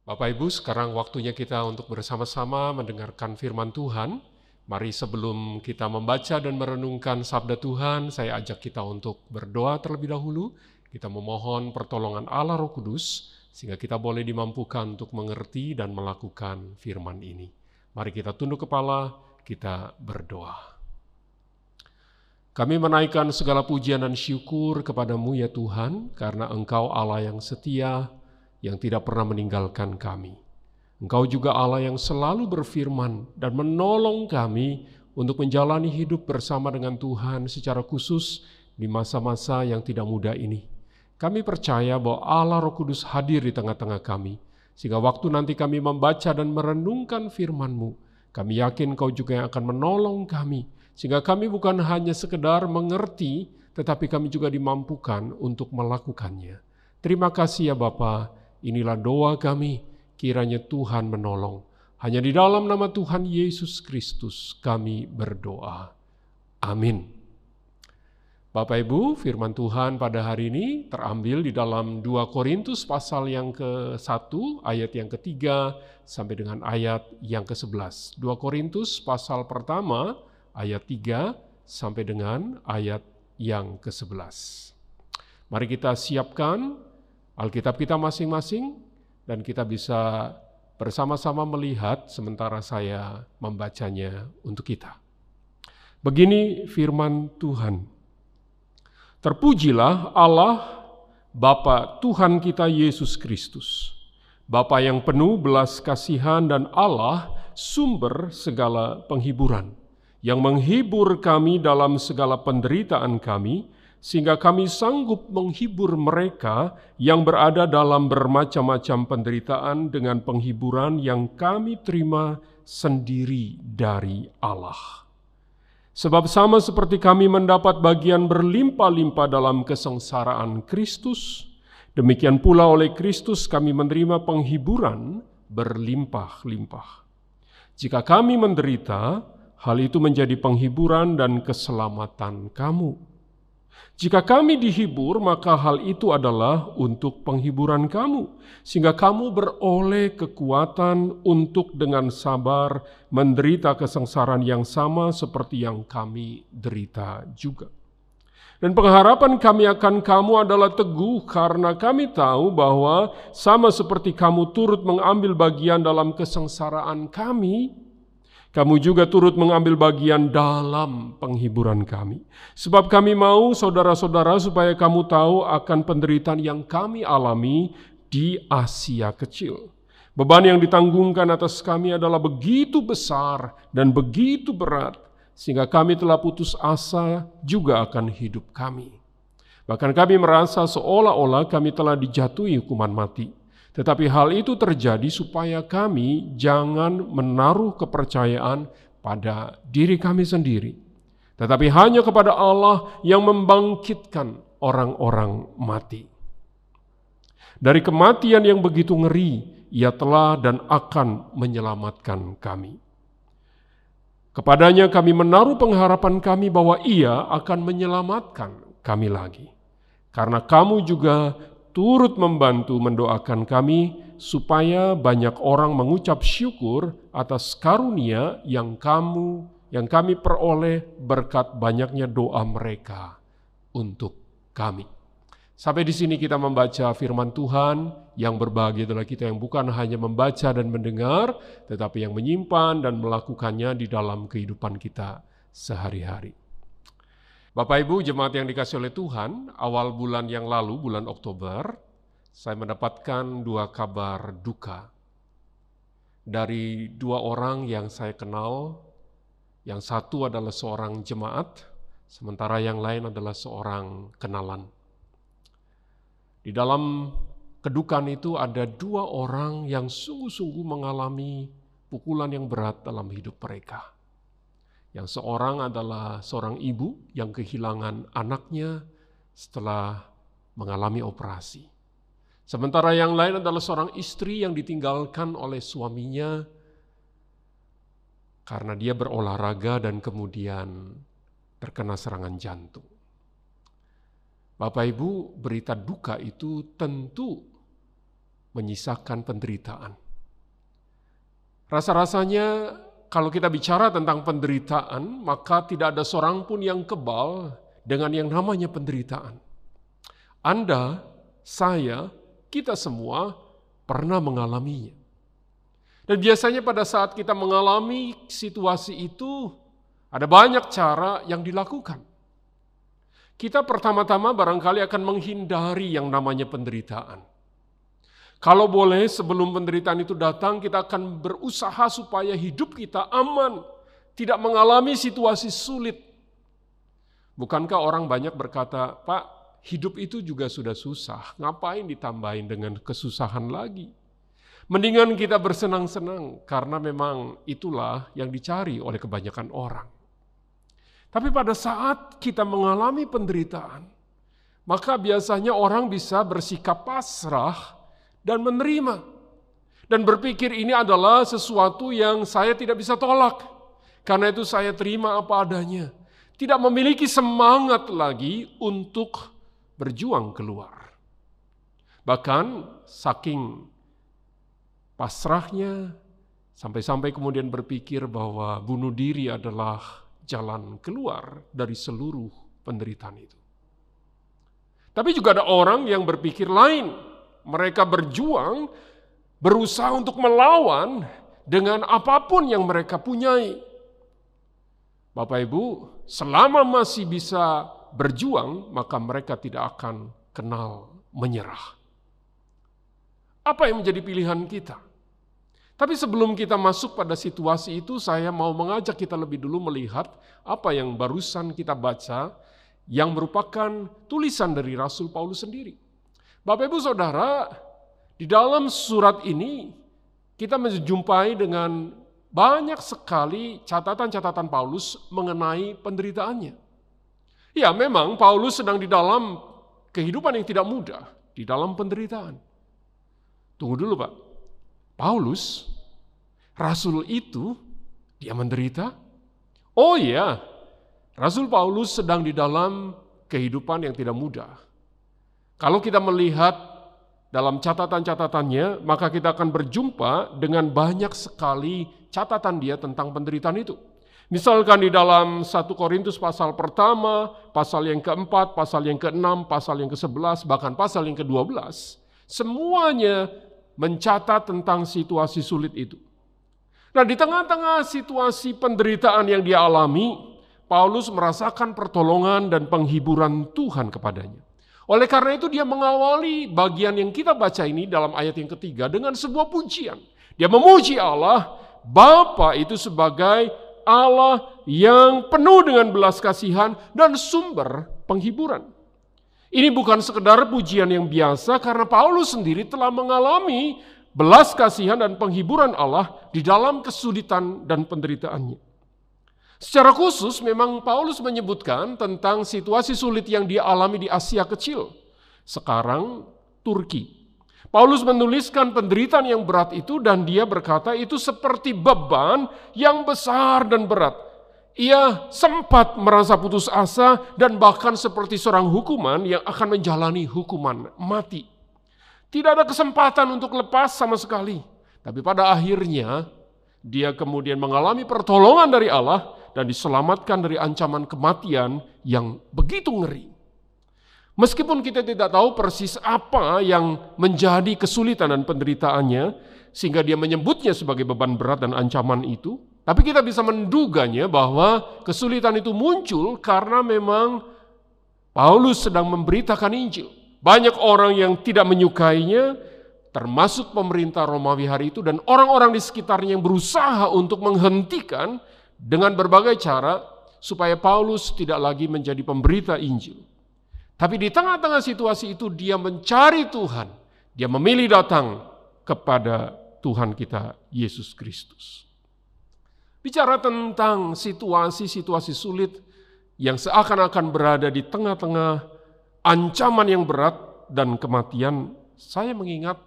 Bapak Ibu, sekarang waktunya kita untuk bersama-sama mendengarkan firman Tuhan. Mari sebelum kita membaca dan merenungkan sabda Tuhan, saya ajak kita untuk berdoa terlebih dahulu. Kita memohon pertolongan Allah Roh Kudus, sehingga kita boleh dimampukan untuk mengerti dan melakukan firman ini. Mari kita tunduk kepala, kita berdoa. Kami menaikkan segala pujian dan syukur kepadamu ya Tuhan, karena Engkau Allah yang setia, yang tidak pernah meninggalkan kami. Engkau juga Allah yang selalu berfirman dan menolong kami untuk menjalani hidup bersama dengan Tuhan secara khusus di masa-masa yang tidak mudah ini. Kami percaya bahwa Allah Roh Kudus hadir di tengah-tengah kami, sehingga waktu nanti kami membaca dan merenungkan firman-Mu, kami yakin Kau juga yang akan menolong kami, sehingga kami bukan hanya sekedar mengerti, tetapi kami juga dimampukan untuk melakukannya. Terima kasih ya Bapak, inilah doa kami, kiranya Tuhan menolong. Hanya di dalam nama Tuhan Yesus Kristus kami berdoa. Amin. Bapak Ibu, firman Tuhan pada hari ini terambil di dalam 2 Korintus pasal yang ke-1, ayat yang ketiga sampai dengan ayat yang ke-11. 2 Korintus pasal pertama, ayat 3 sampai dengan ayat yang ke-11. Mari kita siapkan Alkitab kita masing-masing dan kita bisa bersama-sama melihat sementara saya membacanya untuk kita. Begini firman Tuhan. Terpujilah Allah Bapa Tuhan kita Yesus Kristus. Bapa yang penuh belas kasihan dan Allah sumber segala penghiburan yang menghibur kami dalam segala penderitaan kami, sehingga kami sanggup menghibur mereka yang berada dalam bermacam-macam penderitaan dengan penghiburan yang kami terima sendiri dari Allah. Sebab sama seperti kami mendapat bagian berlimpah-limpah dalam kesengsaraan Kristus, demikian pula oleh Kristus kami menerima penghiburan berlimpah-limpah. Jika kami menderita, hal itu menjadi penghiburan dan keselamatan kamu jika kami dihibur, maka hal itu adalah untuk penghiburan kamu, sehingga kamu beroleh kekuatan untuk dengan sabar menderita kesengsaraan yang sama seperti yang kami derita juga. Dan pengharapan kami akan kamu adalah teguh karena kami tahu bahwa sama seperti kamu turut mengambil bagian dalam kesengsaraan kami, kamu juga turut mengambil bagian dalam penghiburan kami. Sebab kami mau saudara-saudara supaya kamu tahu akan penderitaan yang kami alami di Asia kecil. Beban yang ditanggungkan atas kami adalah begitu besar dan begitu berat, sehingga kami telah putus asa juga akan hidup kami. Bahkan kami merasa seolah-olah kami telah dijatuhi hukuman mati. Tetapi hal itu terjadi supaya kami jangan menaruh kepercayaan pada diri kami sendiri, tetapi hanya kepada Allah yang membangkitkan orang-orang mati. Dari kematian yang begitu ngeri, Ia telah dan akan menyelamatkan kami. Kepadanya kami menaruh pengharapan kami bahwa Ia akan menyelamatkan kami lagi. Karena kamu juga turut membantu mendoakan kami supaya banyak orang mengucap syukur atas karunia yang kamu yang kami peroleh berkat banyaknya doa mereka untuk kami. Sampai di sini kita membaca firman Tuhan yang berbahagia adalah kita yang bukan hanya membaca dan mendengar, tetapi yang menyimpan dan melakukannya di dalam kehidupan kita sehari-hari. Bapak Ibu jemaat yang dikasih oleh Tuhan, awal bulan yang lalu, bulan Oktober, saya mendapatkan dua kabar duka dari dua orang yang saya kenal. Yang satu adalah seorang jemaat, sementara yang lain adalah seorang kenalan. Di dalam kedukaan itu ada dua orang yang sungguh-sungguh mengalami pukulan yang berat dalam hidup mereka. Yang seorang adalah seorang ibu yang kehilangan anaknya setelah mengalami operasi. Sementara yang lain adalah seorang istri yang ditinggalkan oleh suaminya karena dia berolahraga dan kemudian terkena serangan jantung. Bapak Ibu, berita duka itu tentu menyisakan penderitaan. Rasa-rasanya kalau kita bicara tentang penderitaan, maka tidak ada seorang pun yang kebal dengan yang namanya penderitaan. Anda, saya, kita semua pernah mengalaminya. Dan biasanya pada saat kita mengalami situasi itu, ada banyak cara yang dilakukan. Kita pertama-tama barangkali akan menghindari yang namanya penderitaan. Kalau boleh sebelum penderitaan itu datang, kita akan berusaha supaya hidup kita aman, tidak mengalami situasi sulit. Bukankah orang banyak berkata, Pak, hidup itu juga sudah susah, ngapain ditambahin dengan kesusahan lagi? Mendingan kita bersenang-senang karena memang itulah yang dicari oleh kebanyakan orang. Tapi pada saat kita mengalami penderitaan, maka biasanya orang bisa bersikap pasrah dan menerima. Dan berpikir ini adalah sesuatu yang saya tidak bisa tolak. Karena itu saya terima apa adanya. Tidak memiliki semangat lagi untuk berjuang keluar. Bahkan saking pasrahnya, sampai-sampai kemudian berpikir bahwa bunuh diri adalah jalan keluar dari seluruh penderitaan itu. Tapi juga ada orang yang berpikir lain. Mereka berjuang, berusaha untuk melawan dengan apa pun yang mereka punyai. Bapak Ibu, selama masih bisa berjuang, maka mereka tidak akan kenal menyerah. Apa yang menjadi pilihan kita? Tapi sebelum kita masuk pada situasi itu, saya mau mengajak kita lebih dulu melihat apa yang barusan kita baca, yang merupakan tulisan dari Rasul Paulus sendiri. Bapak Ibu Saudara, di dalam surat ini kita menjumpai dengan banyak sekali catatan-catatan Paulus mengenai penderitaannya. Ya, memang Paulus sedang di dalam kehidupan yang tidak mudah, di dalam penderitaan. Tunggu dulu, Pak. Paulus, Rasul itu, dia menderita? Oh iya, Rasul Paulus sedang di dalam kehidupan yang tidak mudah. Kalau kita melihat dalam catatan-catatannya, maka kita akan berjumpa dengan banyak sekali catatan dia tentang penderitaan itu. Misalkan di dalam 1 Korintus pasal pertama, pasal yang keempat, pasal yang keenam, pasal yang ke-11, bahkan pasal yang ke-12, semuanya mencatat tentang situasi sulit itu. Nah, di tengah-tengah situasi penderitaan yang dia alami, Paulus merasakan pertolongan dan penghiburan Tuhan kepadanya. Oleh karena itu dia mengawali bagian yang kita baca ini dalam ayat yang ketiga dengan sebuah pujian. Dia memuji Allah, Bapa itu sebagai Allah yang penuh dengan belas kasihan dan sumber penghiburan. Ini bukan sekedar pujian yang biasa karena Paulus sendiri telah mengalami belas kasihan dan penghiburan Allah di dalam kesulitan dan penderitaannya. Secara khusus memang Paulus menyebutkan tentang situasi sulit yang dia alami di Asia Kecil. Sekarang Turki. Paulus menuliskan penderitaan yang berat itu dan dia berkata itu seperti beban yang besar dan berat ia sempat merasa putus asa dan bahkan seperti seorang hukuman yang akan menjalani hukuman mati. Tidak ada kesempatan untuk lepas sama sekali. Tapi pada akhirnya dia kemudian mengalami pertolongan dari Allah dan diselamatkan dari ancaman kematian yang begitu ngeri. Meskipun kita tidak tahu persis apa yang menjadi kesulitan dan penderitaannya, sehingga dia menyebutnya sebagai beban berat dan ancaman itu, tapi kita bisa menduganya bahwa kesulitan itu muncul karena memang Paulus sedang memberitakan Injil. Banyak orang yang tidak menyukainya, termasuk pemerintah Romawi hari itu dan orang-orang di sekitarnya yang berusaha untuk menghentikan dengan berbagai cara supaya Paulus tidak lagi menjadi pemberita Injil. Tapi di tengah-tengah situasi itu dia mencari Tuhan. Dia memilih datang kepada Tuhan kita Yesus Kristus. Bicara tentang situasi-situasi sulit yang seakan-akan berada di tengah-tengah ancaman yang berat dan kematian, saya mengingat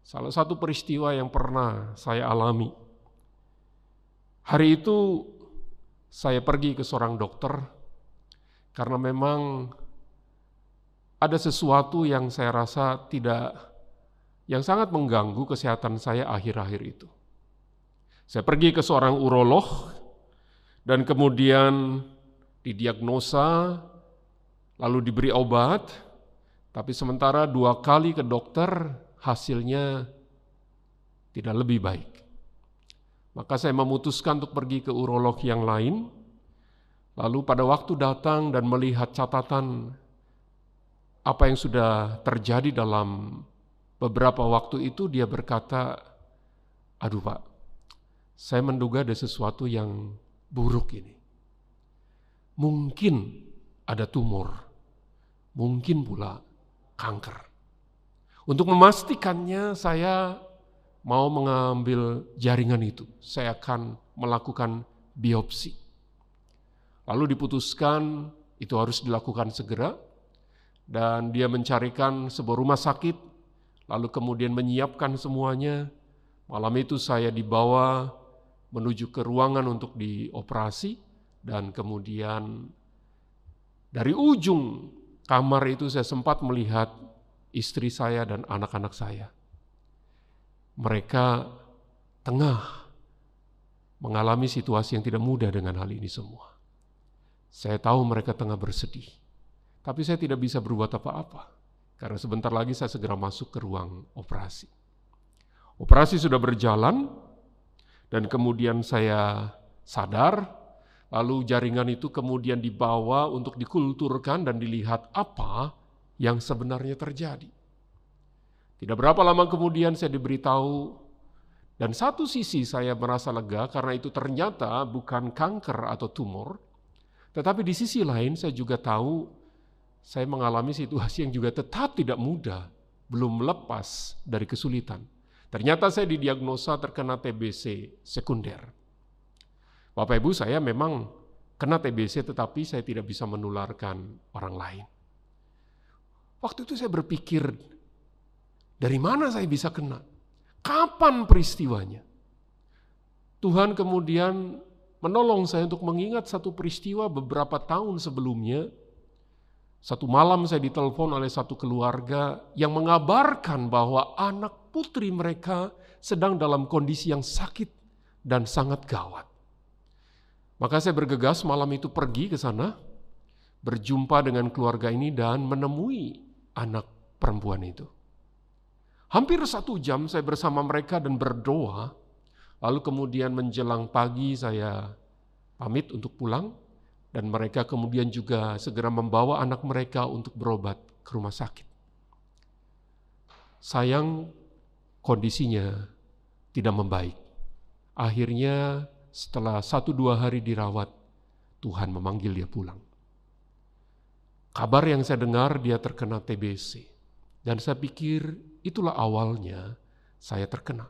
salah satu peristiwa yang pernah saya alami. Hari itu saya pergi ke seorang dokter karena memang ada sesuatu yang saya rasa tidak yang sangat mengganggu kesehatan saya akhir-akhir itu. Saya pergi ke seorang urolog dan kemudian didiagnosa, lalu diberi obat, tapi sementara dua kali ke dokter hasilnya tidak lebih baik. Maka saya memutuskan untuk pergi ke urolog yang lain, lalu pada waktu datang dan melihat catatan apa yang sudah terjadi dalam beberapa waktu itu, dia berkata, aduh pak, saya menduga ada sesuatu yang buruk ini. Mungkin ada tumor, mungkin pula kanker. Untuk memastikannya saya mau mengambil jaringan itu. Saya akan melakukan biopsi. Lalu diputuskan itu harus dilakukan segera dan dia mencarikan sebuah rumah sakit lalu kemudian menyiapkan semuanya. Malam itu saya dibawa menuju ke ruangan untuk dioperasi dan kemudian dari ujung kamar itu saya sempat melihat istri saya dan anak-anak saya. Mereka tengah mengalami situasi yang tidak mudah dengan hal ini semua. Saya tahu mereka tengah bersedih, tapi saya tidak bisa berbuat apa-apa karena sebentar lagi saya segera masuk ke ruang operasi. Operasi sudah berjalan, dan kemudian saya sadar, lalu jaringan itu kemudian dibawa untuk dikulturkan dan dilihat apa yang sebenarnya terjadi. Tidak berapa lama kemudian saya diberitahu, dan satu sisi saya merasa lega karena itu ternyata bukan kanker atau tumor, tetapi di sisi lain saya juga tahu saya mengalami situasi yang juga tetap tidak mudah, belum lepas dari kesulitan. Ternyata saya didiagnosa terkena TBC sekunder. Bapak Ibu saya memang kena TBC tetapi saya tidak bisa menularkan orang lain. Waktu itu saya berpikir, dari mana saya bisa kena? Kapan peristiwanya? Tuhan kemudian menolong saya untuk mengingat satu peristiwa beberapa tahun sebelumnya. Satu malam saya ditelepon oleh satu keluarga yang mengabarkan bahwa anak putri mereka sedang dalam kondisi yang sakit dan sangat gawat. Maka saya bergegas malam itu pergi ke sana, berjumpa dengan keluarga ini dan menemui anak perempuan itu. Hampir satu jam saya bersama mereka dan berdoa, lalu kemudian menjelang pagi saya pamit untuk pulang, dan mereka kemudian juga segera membawa anak mereka untuk berobat ke rumah sakit. Sayang kondisinya tidak membaik. Akhirnya setelah satu dua hari dirawat, Tuhan memanggil dia pulang. Kabar yang saya dengar dia terkena TBC. Dan saya pikir itulah awalnya saya terkena.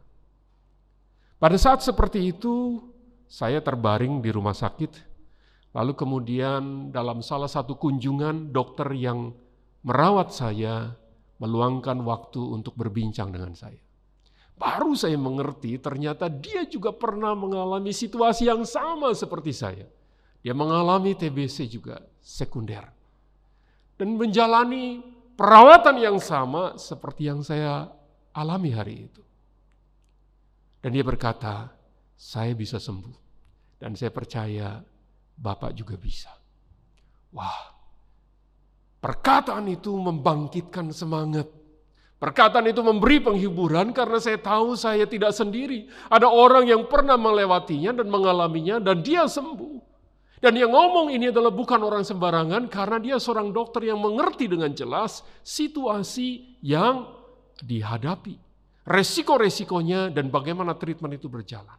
Pada saat seperti itu, saya terbaring di rumah sakit. Lalu kemudian dalam salah satu kunjungan dokter yang merawat saya meluangkan waktu untuk berbincang dengan saya. Baru saya mengerti ternyata dia juga pernah mengalami situasi yang sama seperti saya. Dia mengalami TBC juga sekunder. Dan menjalani perawatan yang sama seperti yang saya alami hari itu. Dan dia berkata, saya bisa sembuh. Dan saya percaya Bapak juga bisa. Wah, perkataan itu membangkitkan semangat Perkataan itu memberi penghiburan karena saya tahu saya tidak sendiri. Ada orang yang pernah melewatinya dan mengalaminya dan dia sembuh. Dan yang ngomong ini adalah bukan orang sembarangan karena dia seorang dokter yang mengerti dengan jelas situasi yang dihadapi. Resiko-resikonya dan bagaimana treatment itu berjalan.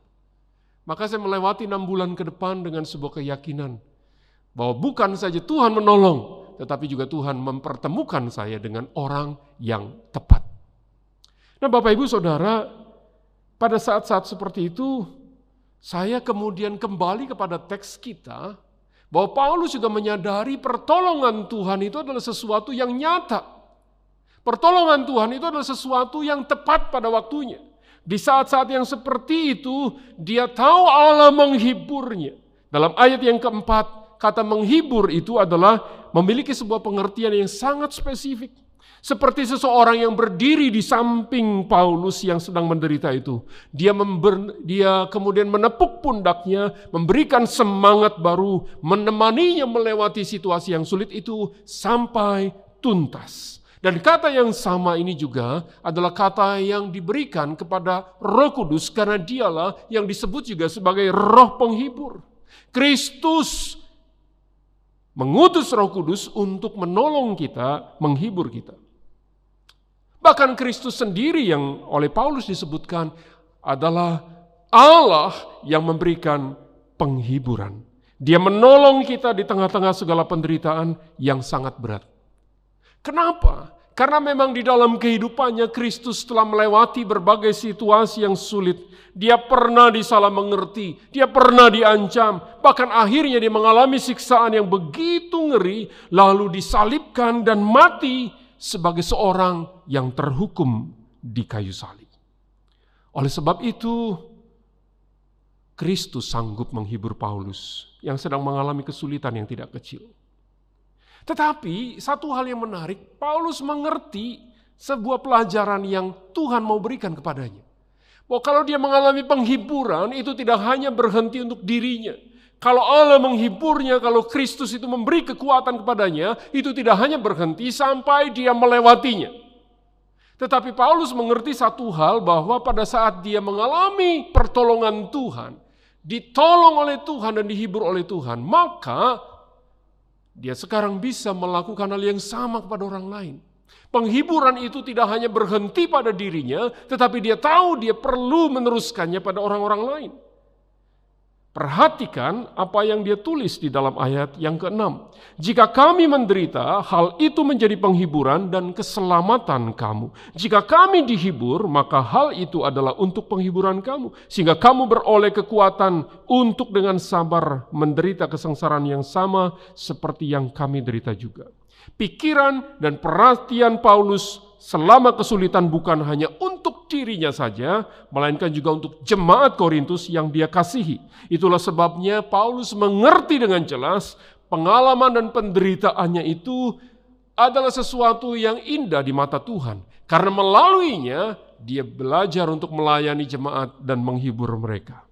Maka saya melewati enam bulan ke depan dengan sebuah keyakinan bahwa bukan saja Tuhan menolong, tetapi juga Tuhan mempertemukan saya dengan orang yang tepat. Nah, Bapak Ibu Saudara, pada saat-saat seperti itu, saya kemudian kembali kepada teks kita, bahwa Paulus juga menyadari pertolongan Tuhan itu adalah sesuatu yang nyata. Pertolongan Tuhan itu adalah sesuatu yang tepat pada waktunya. Di saat-saat yang seperti itu, dia tahu Allah menghiburnya. Dalam ayat yang keempat, kata menghibur itu adalah memiliki sebuah pengertian yang sangat spesifik. Seperti seseorang yang berdiri di samping Paulus yang sedang menderita itu. Dia, member, dia kemudian menepuk pundaknya, memberikan semangat baru, menemaninya melewati situasi yang sulit itu sampai tuntas. Dan kata yang sama ini juga adalah kata yang diberikan kepada Roh Kudus karena dialah yang disebut juga sebagai roh penghibur. Kristus mengutus Roh Kudus untuk menolong kita, menghibur kita. Bahkan Kristus sendiri yang oleh Paulus disebutkan adalah Allah yang memberikan penghiburan. Dia menolong kita di tengah-tengah segala penderitaan yang sangat berat. Kenapa? Karena memang di dalam kehidupannya Kristus telah melewati berbagai situasi yang sulit. Dia pernah disalah mengerti, dia pernah diancam, bahkan akhirnya dia mengalami siksaan yang begitu ngeri, lalu disalibkan dan mati sebagai seorang yang terhukum di kayu salib. Oleh sebab itu, Kristus sanggup menghibur Paulus yang sedang mengalami kesulitan yang tidak kecil. Tetapi satu hal yang menarik, Paulus mengerti sebuah pelajaran yang Tuhan mau berikan kepadanya. Bahwa kalau dia mengalami penghiburan, itu tidak hanya berhenti untuk dirinya, kalau Allah menghiburnya, kalau Kristus itu memberi kekuatan kepadanya, itu tidak hanya berhenti sampai dia melewatinya. Tetapi Paulus mengerti satu hal bahwa pada saat dia mengalami pertolongan Tuhan, ditolong oleh Tuhan dan dihibur oleh Tuhan, maka dia sekarang bisa melakukan hal yang sama kepada orang lain. Penghiburan itu tidak hanya berhenti pada dirinya, tetapi dia tahu dia perlu meneruskannya pada orang-orang lain. Perhatikan apa yang dia tulis di dalam ayat yang keenam. Jika kami menderita, hal itu menjadi penghiburan dan keselamatan kamu. Jika kami dihibur, maka hal itu adalah untuk penghiburan kamu. Sehingga kamu beroleh kekuatan untuk dengan sabar menderita kesengsaraan yang sama seperti yang kami derita juga. Pikiran dan perhatian Paulus selama kesulitan bukan hanya untuk dirinya saja, melainkan juga untuk jemaat Korintus yang dia kasihi. Itulah sebabnya Paulus mengerti dengan jelas pengalaman dan penderitaannya itu adalah sesuatu yang indah di mata Tuhan. Karena melaluinya dia belajar untuk melayani jemaat dan menghibur mereka.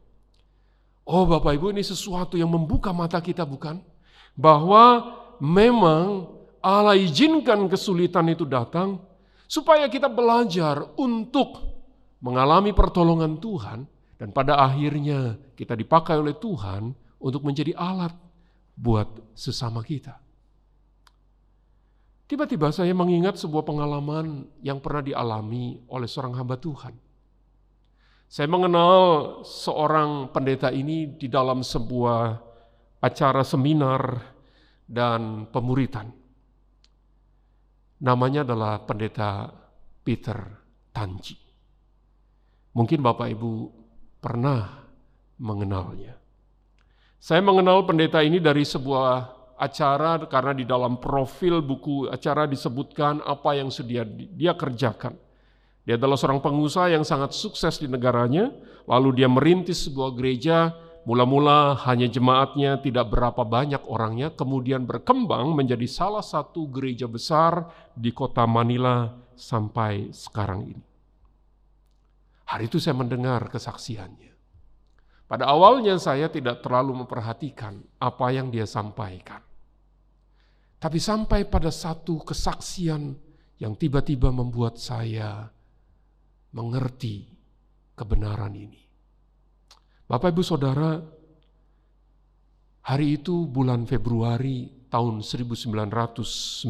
Oh Bapak Ibu ini sesuatu yang membuka mata kita bukan? Bahwa memang Allah izinkan kesulitan itu datang supaya kita belajar untuk mengalami pertolongan Tuhan dan pada akhirnya kita dipakai oleh Tuhan untuk menjadi alat buat sesama kita. Tiba-tiba saya mengingat sebuah pengalaman yang pernah dialami oleh seorang hamba Tuhan. Saya mengenal seorang pendeta ini di dalam sebuah acara seminar dan pemuritan. Namanya adalah pendeta Peter Tanji. Mungkin Bapak Ibu pernah mengenalnya. Saya mengenal pendeta ini dari sebuah acara karena di dalam profil buku acara disebutkan apa yang sedia dia kerjakan. Dia adalah seorang pengusaha yang sangat sukses di negaranya, lalu dia merintis sebuah gereja Mula-mula hanya jemaatnya tidak berapa banyak orangnya, kemudian berkembang menjadi salah satu gereja besar di kota Manila sampai sekarang ini. Hari itu saya mendengar kesaksiannya. Pada awalnya saya tidak terlalu memperhatikan apa yang dia sampaikan. Tapi sampai pada satu kesaksian yang tiba-tiba membuat saya mengerti kebenaran ini. Bapak Ibu Saudara, hari itu bulan Februari tahun 1992.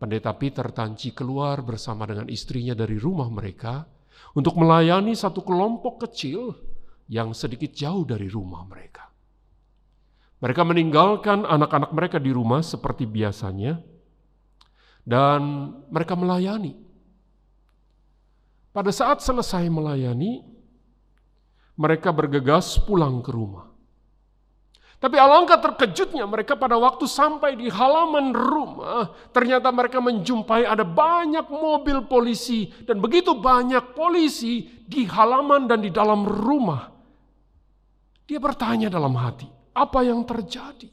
Pendeta Peter Tanci keluar bersama dengan istrinya dari rumah mereka untuk melayani satu kelompok kecil yang sedikit jauh dari rumah mereka. Mereka meninggalkan anak-anak mereka di rumah seperti biasanya, dan mereka melayani. Pada saat selesai melayani, mereka bergegas pulang ke rumah. Tapi alangkah terkejutnya mereka pada waktu sampai di halaman rumah, ternyata mereka menjumpai ada banyak mobil polisi dan begitu banyak polisi di halaman dan di dalam rumah. Dia bertanya dalam hati, apa yang terjadi?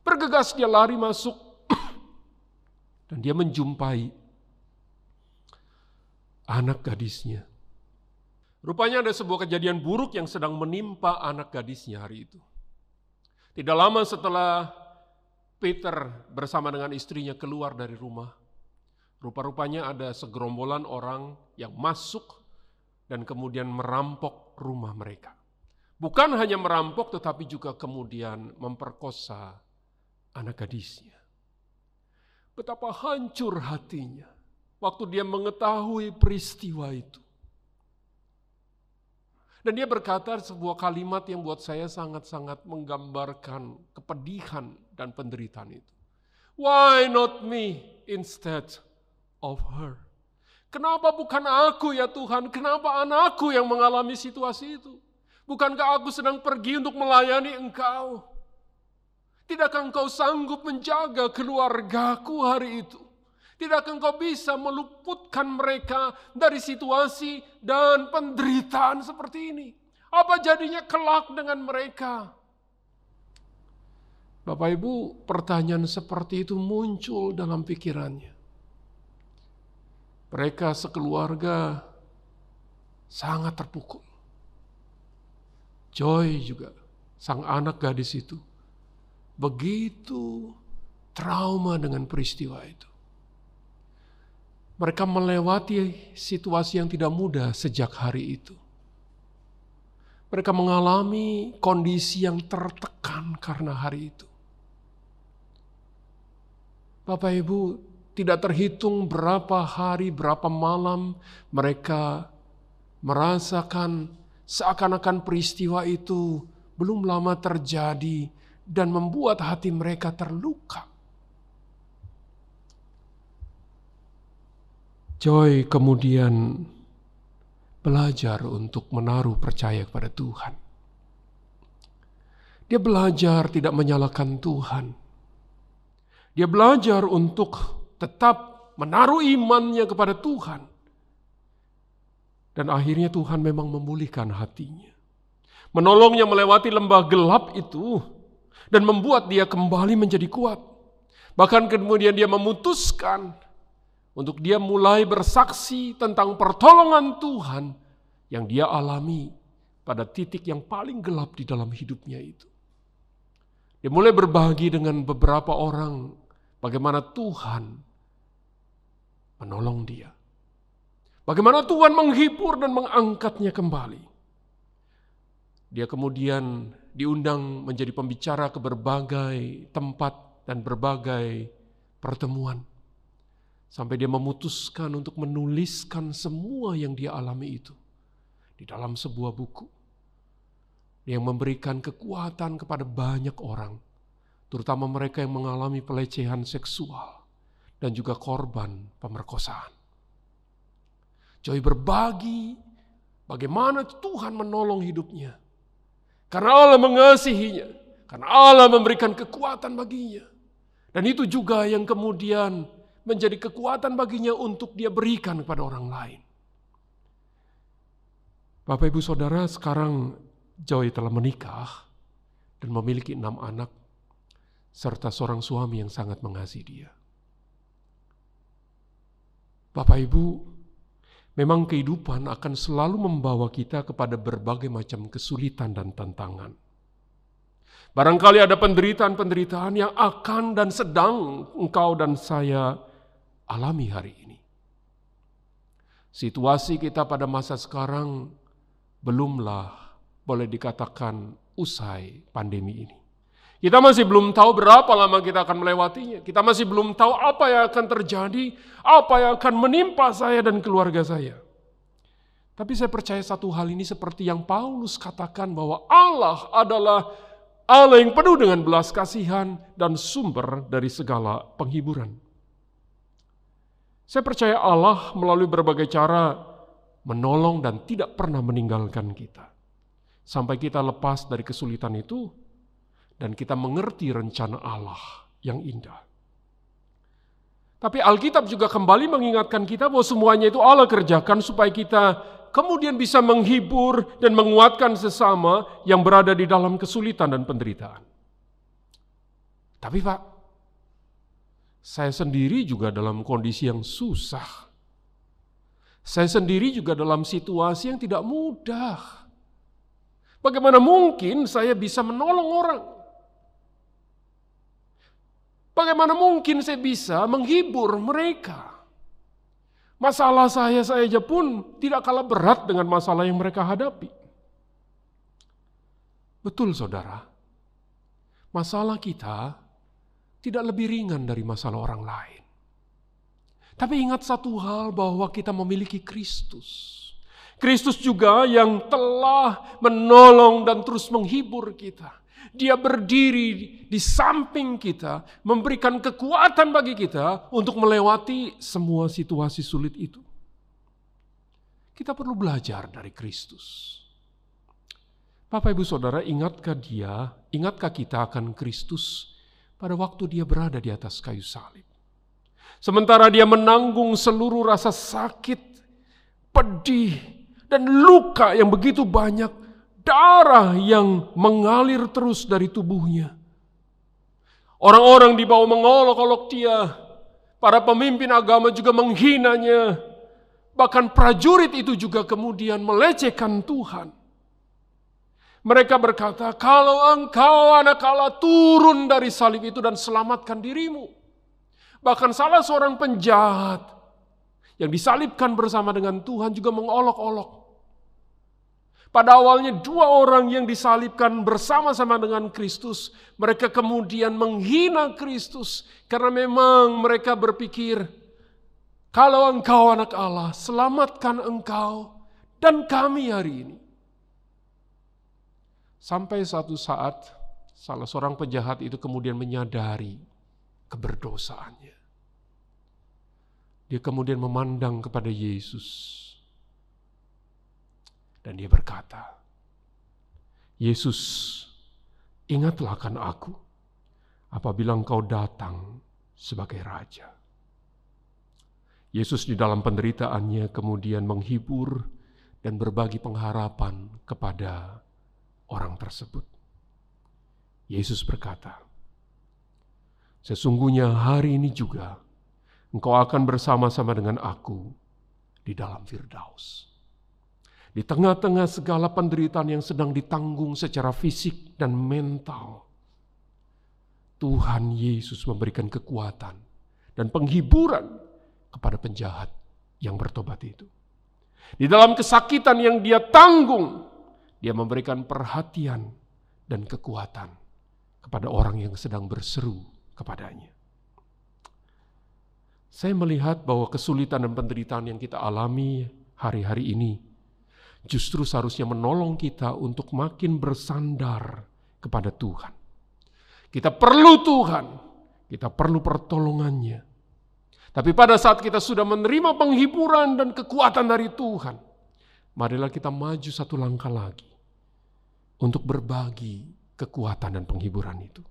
Bergegas dia lari masuk Dan dia menjumpai anak gadisnya. Rupanya ada sebuah kejadian buruk yang sedang menimpa anak gadisnya hari itu. Tidak lama setelah Peter bersama dengan istrinya keluar dari rumah, rupa-rupanya ada segerombolan orang yang masuk dan kemudian merampok rumah mereka. Bukan hanya merampok tetapi juga kemudian memperkosa anak gadisnya. Betapa hancur hatinya waktu dia mengetahui peristiwa itu. Dan dia berkata sebuah kalimat yang buat saya sangat-sangat menggambarkan kepedihan dan penderitaan itu. Why not me instead of her? Kenapa bukan aku ya Tuhan? Kenapa anakku yang mengalami situasi itu? Bukankah aku sedang pergi untuk melayani Engkau? Tidakkah Engkau sanggup menjaga keluargaku hari itu? Tidakkah Engkau bisa meluputkan mereka dari situasi dan penderitaan seperti ini? Apa jadinya kelak dengan mereka? Bapak Ibu, pertanyaan seperti itu muncul dalam pikirannya. Mereka sekeluarga sangat terpukul. Joy juga, sang anak gadis itu, begitu trauma dengan peristiwa itu. Mereka melewati situasi yang tidak mudah sejak hari itu. Mereka mengalami kondisi yang tertekan karena hari itu. Bapak Ibu, tidak terhitung berapa hari, berapa malam mereka merasakan Seakan-akan peristiwa itu belum lama terjadi dan membuat hati mereka terluka. Joy kemudian belajar untuk menaruh percaya kepada Tuhan. Dia belajar tidak menyalahkan Tuhan. Dia belajar untuk tetap menaruh imannya kepada Tuhan dan akhirnya Tuhan memang memulihkan hatinya. Menolongnya melewati lembah gelap itu dan membuat dia kembali menjadi kuat. Bahkan kemudian dia memutuskan untuk dia mulai bersaksi tentang pertolongan Tuhan yang dia alami pada titik yang paling gelap di dalam hidupnya itu. Dia mulai berbagi dengan beberapa orang bagaimana Tuhan menolong dia. Bagaimana Tuhan menghibur dan mengangkatnya kembali. Dia kemudian diundang menjadi pembicara ke berbagai tempat dan berbagai pertemuan. Sampai dia memutuskan untuk menuliskan semua yang dia alami itu di dalam sebuah buku. Yang memberikan kekuatan kepada banyak orang, terutama mereka yang mengalami pelecehan seksual dan juga korban pemerkosaan. Joy berbagi bagaimana Tuhan menolong hidupnya. Karena Allah mengasihinya. Karena Allah memberikan kekuatan baginya. Dan itu juga yang kemudian menjadi kekuatan baginya untuk dia berikan kepada orang lain. Bapak ibu saudara sekarang Joy telah menikah dan memiliki enam anak serta seorang suami yang sangat mengasihi dia. Bapak ibu Memang kehidupan akan selalu membawa kita kepada berbagai macam kesulitan dan tantangan. Barangkali ada penderitaan-penderitaan yang akan dan sedang engkau dan saya alami hari ini. Situasi kita pada masa sekarang belumlah boleh dikatakan usai pandemi ini. Kita masih belum tahu berapa lama kita akan melewatinya. Kita masih belum tahu apa yang akan terjadi, apa yang akan menimpa saya dan keluarga saya. Tapi saya percaya satu hal ini seperti yang Paulus katakan bahwa Allah adalah Allah yang penuh dengan belas kasihan dan sumber dari segala penghiburan. Saya percaya Allah melalui berbagai cara menolong dan tidak pernah meninggalkan kita. Sampai kita lepas dari kesulitan itu, dan kita mengerti rencana Allah yang indah. Tapi Alkitab juga kembali mengingatkan kita bahwa semuanya itu Allah kerjakan supaya kita kemudian bisa menghibur dan menguatkan sesama yang berada di dalam kesulitan dan penderitaan. Tapi Pak, Saya sendiri juga dalam kondisi yang susah. Saya sendiri juga dalam situasi yang tidak mudah. Bagaimana mungkin saya bisa menolong orang? Bagaimana mungkin saya bisa menghibur mereka? Masalah saya saja pun tidak kalah berat dengan masalah yang mereka hadapi. Betul saudara, masalah kita tidak lebih ringan dari masalah orang lain. Tapi ingat satu hal bahwa kita memiliki Kristus. Kristus juga yang telah menolong dan terus menghibur kita. Dia berdiri di samping kita, memberikan kekuatan bagi kita untuk melewati semua situasi sulit itu. Kita perlu belajar dari Kristus. Bapak, ibu, saudara, ingatkah dia, ingatkah kita akan Kristus pada waktu dia berada di atas kayu salib. Sementara dia menanggung seluruh rasa sakit, pedih, dan luka yang begitu banyak, darah yang mengalir terus dari tubuhnya. Orang-orang di bawah mengolok-olok dia, para pemimpin agama juga menghinanya, bahkan prajurit itu juga kemudian melecehkan Tuhan. Mereka berkata, kalau engkau anak Allah turun dari salib itu dan selamatkan dirimu. Bahkan salah seorang penjahat yang disalibkan bersama dengan Tuhan juga mengolok-olok. Pada awalnya dua orang yang disalibkan bersama-sama dengan Kristus, mereka kemudian menghina Kristus karena memang mereka berpikir, kalau engkau anak Allah, selamatkan engkau dan kami hari ini. Sampai satu saat salah seorang penjahat itu kemudian menyadari keberdosaannya. Dia kemudian memandang kepada Yesus. Dan dia berkata, Yesus, ingatlah akan aku apabila engkau datang sebagai Raja. Yesus di dalam penderitaannya kemudian menghibur dan berbagi pengharapan kepada orang tersebut. Yesus berkata, Sesungguhnya hari ini juga engkau akan bersama-sama dengan aku di dalam Firdaus. Di tengah-tengah segala penderitaan yang sedang ditanggung secara fisik dan mental, Tuhan Yesus memberikan kekuatan dan penghiburan kepada penjahat yang bertobat itu. Di dalam kesakitan yang dia tanggung, dia memberikan perhatian dan kekuatan kepada orang yang sedang berseru kepadanya. Saya melihat bahwa kesulitan dan penderitaan yang kita alami hari-hari ini justru seharusnya menolong kita untuk makin bersandar kepada Tuhan. Kita perlu Tuhan, kita perlu pertolongannya. Tapi pada saat kita sudah menerima penghiburan dan kekuatan dari Tuhan, marilah kita maju satu langkah lagi untuk berbagi kekuatan dan penghiburan itu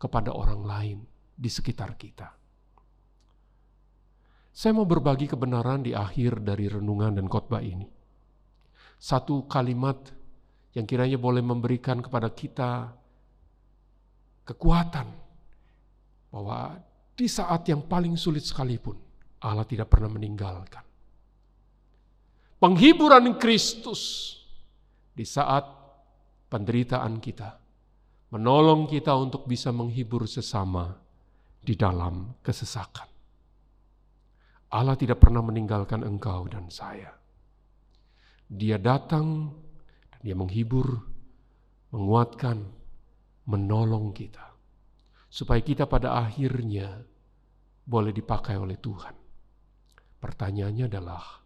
kepada orang lain di sekitar kita. Saya mau berbagi kebenaran di akhir dari renungan dan khotbah ini. Satu kalimat yang kiranya boleh memberikan kepada kita kekuatan bahwa di saat yang paling sulit sekalipun Allah tidak pernah meninggalkan. Penghiburan Kristus di saat penderitaan kita, menolong kita untuk bisa menghibur sesama di dalam kesesakan. Allah tidak pernah meninggalkan engkau dan saya. Dia datang dan dia menghibur, menguatkan, menolong kita. Supaya kita pada akhirnya boleh dipakai oleh Tuhan. Pertanyaannya adalah,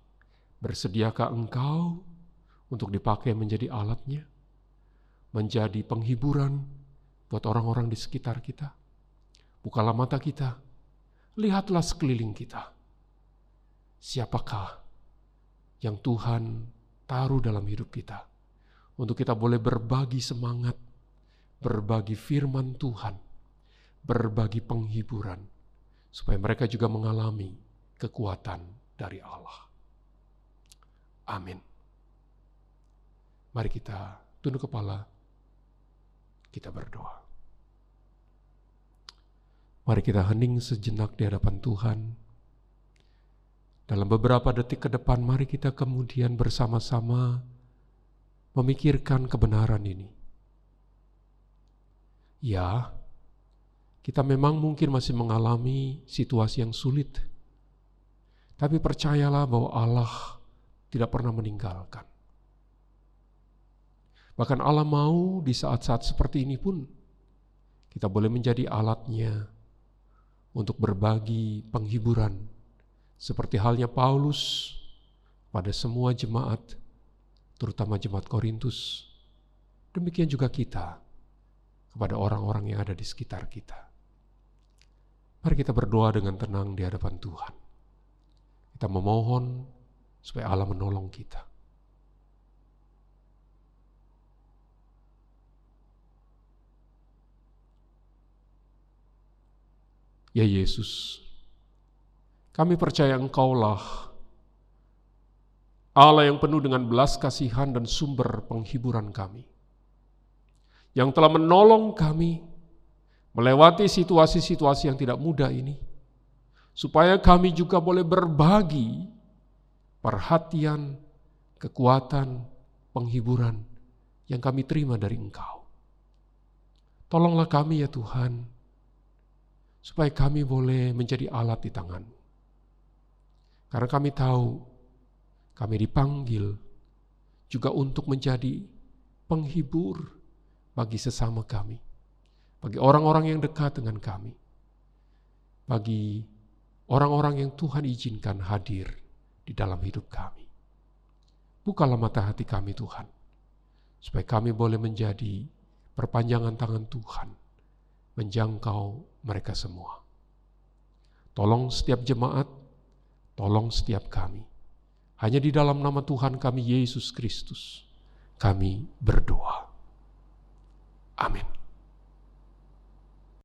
Bersediakah engkau untuk dipakai menjadi alatnya? Menjadi penghiburan buat orang-orang di sekitar kita? Bukalah mata kita, lihatlah sekeliling kita. Siapakah yang Tuhan taruh dalam hidup kita untuk kita boleh berbagi semangat, berbagi firman Tuhan, berbagi penghiburan, supaya mereka juga mengalami kekuatan dari Allah. Amin. Mari kita tunduk kepala, kita berdoa. Mari kita hening sejenak di hadapan Tuhan. Dalam beberapa detik ke depan, mari kita kemudian bersama-sama memikirkan kebenaran ini. Ya, kita memang mungkin masih mengalami situasi yang sulit, tapi percayalah bahwa Allah tidak pernah meninggalkan. Bahkan Allah mau di saat-saat seperti ini pun kita boleh menjadi alatnya untuk berbagi penghiburan. Seperti halnya Paulus pada semua jemaat terutama jemaat Korintus. Demikian juga kita kepada orang-orang yang ada di sekitar kita. Mari kita berdoa dengan tenang di hadapan Tuhan. Kita memohon supaya Allah menolong kita Ya Yesus, kami percaya Engkaulah Allah yang penuh dengan belas kasihan dan sumber penghiburan kami. Yang telah menolong kami melewati situasi-situasi yang tidak mudah ini. Supaya kami juga boleh berbagi perhatian, kekuatan, penghiburan yang kami terima dari Engkau. Tolonglah kami ya Tuhan, supaya kami boleh menjadi alat di tanganmu. Karena kami tahu kami dipanggil juga untuk menjadi penghibur bagi sesama kami, bagi orang-orang yang dekat dengan kami, bagi orang-orang yang Tuhan izinkan hadir di dalam hidup kami. Bukalah mata hati kami Tuhan, supaya kami boleh menjadi perpanjangan tangan Tuhan menjangkau mereka semua. Tolong setiap jemaat, tolong setiap kami. Hanya di dalam nama Tuhan kami Yesus Kristus, kami berdoa. Amin.